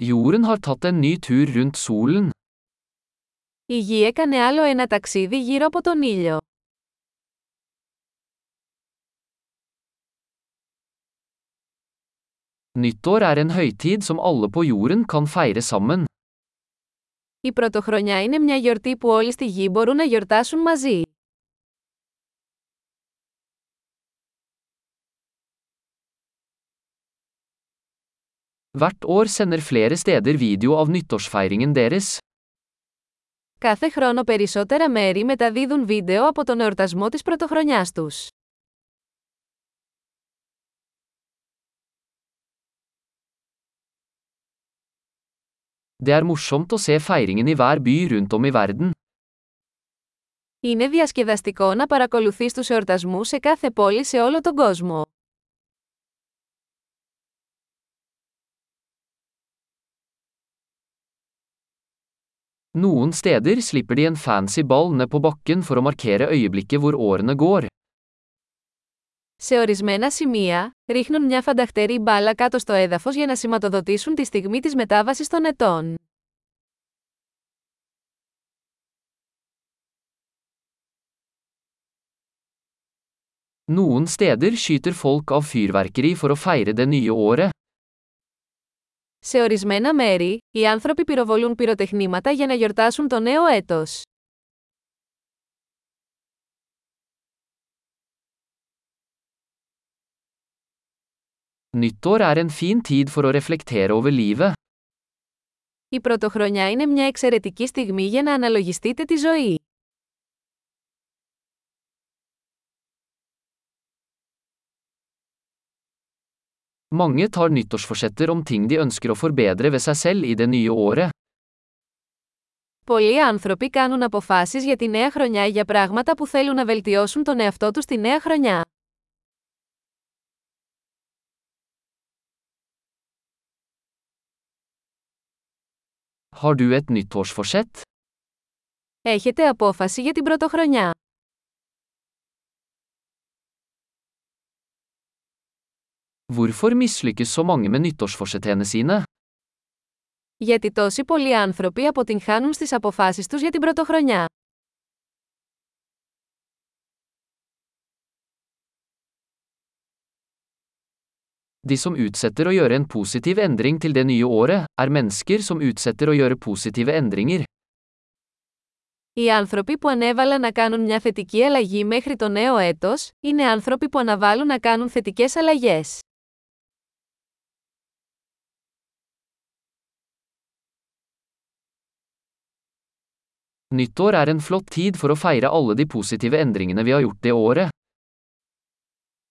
Jorden har tatt en ny tur rundt solen. Η γη έκανε άλλο ένα ταξίδι γύρω από τον ήλιο. Nyttår er en høytid som alle på jorden kan feire sammen. Η πρωτοχρονιά είναι μια γιορτή που όλοι στη γη μπορούν να γιορτάσουν μαζί. Hvert år sender flere steder video av nyttårsfeiringen deres. Κάθε χρόνο περισσότερα μέρη μεταδίδουν βίντεο από τον εορτασμό της πρωτοχρονιάς τους. Det er morsomt å se feiringen i hver by rundt om i verden. Είναι διασκεδαστικό να παρακολουθείς τους εορτασμούς σε κάθε πόλη σε όλο τον κόσμο. Noen steder slipper de en fancy ball ned på bakken for å markere øyeblikket hvor årene går. Σε ορισμένα σημεία, ρίχνουν μια φανταχτερή μπάλα κάτω στο έδαφος για να σηματοδοτήσουν τη στιγμή της μετάβασης των ετών. Noen steder skyter folk av fyrverkeri for å feire det nye året. Σε ορισμένα μέρη, οι άνθρωποι πυροβολούν πυροτεχνήματα για να γιορτάσουν το νέο έτος. Nyttår er en fin tid for å reflektere over livet. Η πρωτοχρονιά είναι μια εξαιρετική στιγμή για να αναλογιστείτε τη ζωή. Mange tar nyttårsforsetter om ting de ønsker å forbedre ved seg selv i det nye året. Πολλοί άνθρωποι κάνουν αποφάσεις για τη νέα χρονιά για πράγματα που θέλουν να βελτιώσουν τον εαυτό τους τη νέα χρονιά. Har du et nyttårsforsett? Έχετε απόφαση για την πρωτοχρονιά. Hvorfor mislykkes så mange med nyttårsforsettene sine? Γιατί τόσοι πολλοί άνθρωποι αποτυγχάνουν στις αποφάσεις τους για την πρωτοχρονιά. De som utsetter å gjøre en positiv endring til det nye året, er mennesker som utsetter å gjøre positive endringer. Οι άνθρωποι που ανέβαλαν να κάνουν μια θετική αλλαγή μέχρι το νέο έτος, είναι άνθρωποι που αναβάλουν να κάνουν θετικές αλλαγές. Nyttår er en flott tid for å feire alle de positive endringene vi har gjort det året.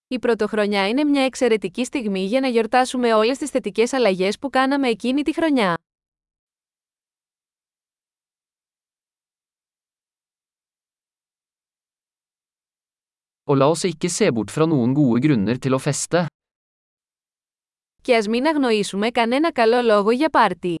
Η πρωτοχρονιά είναι μια εξαιρετική στιγμή για να γιορτάσουμε όλες τις θετικές αλλαγές που κάναμε εκείνη τη χρονιά. Og la oss ikke se bort fra noen gode grunner til å feste. Και ας μην αγνοήσουμε κανένα καλό λόγο για πάρτι.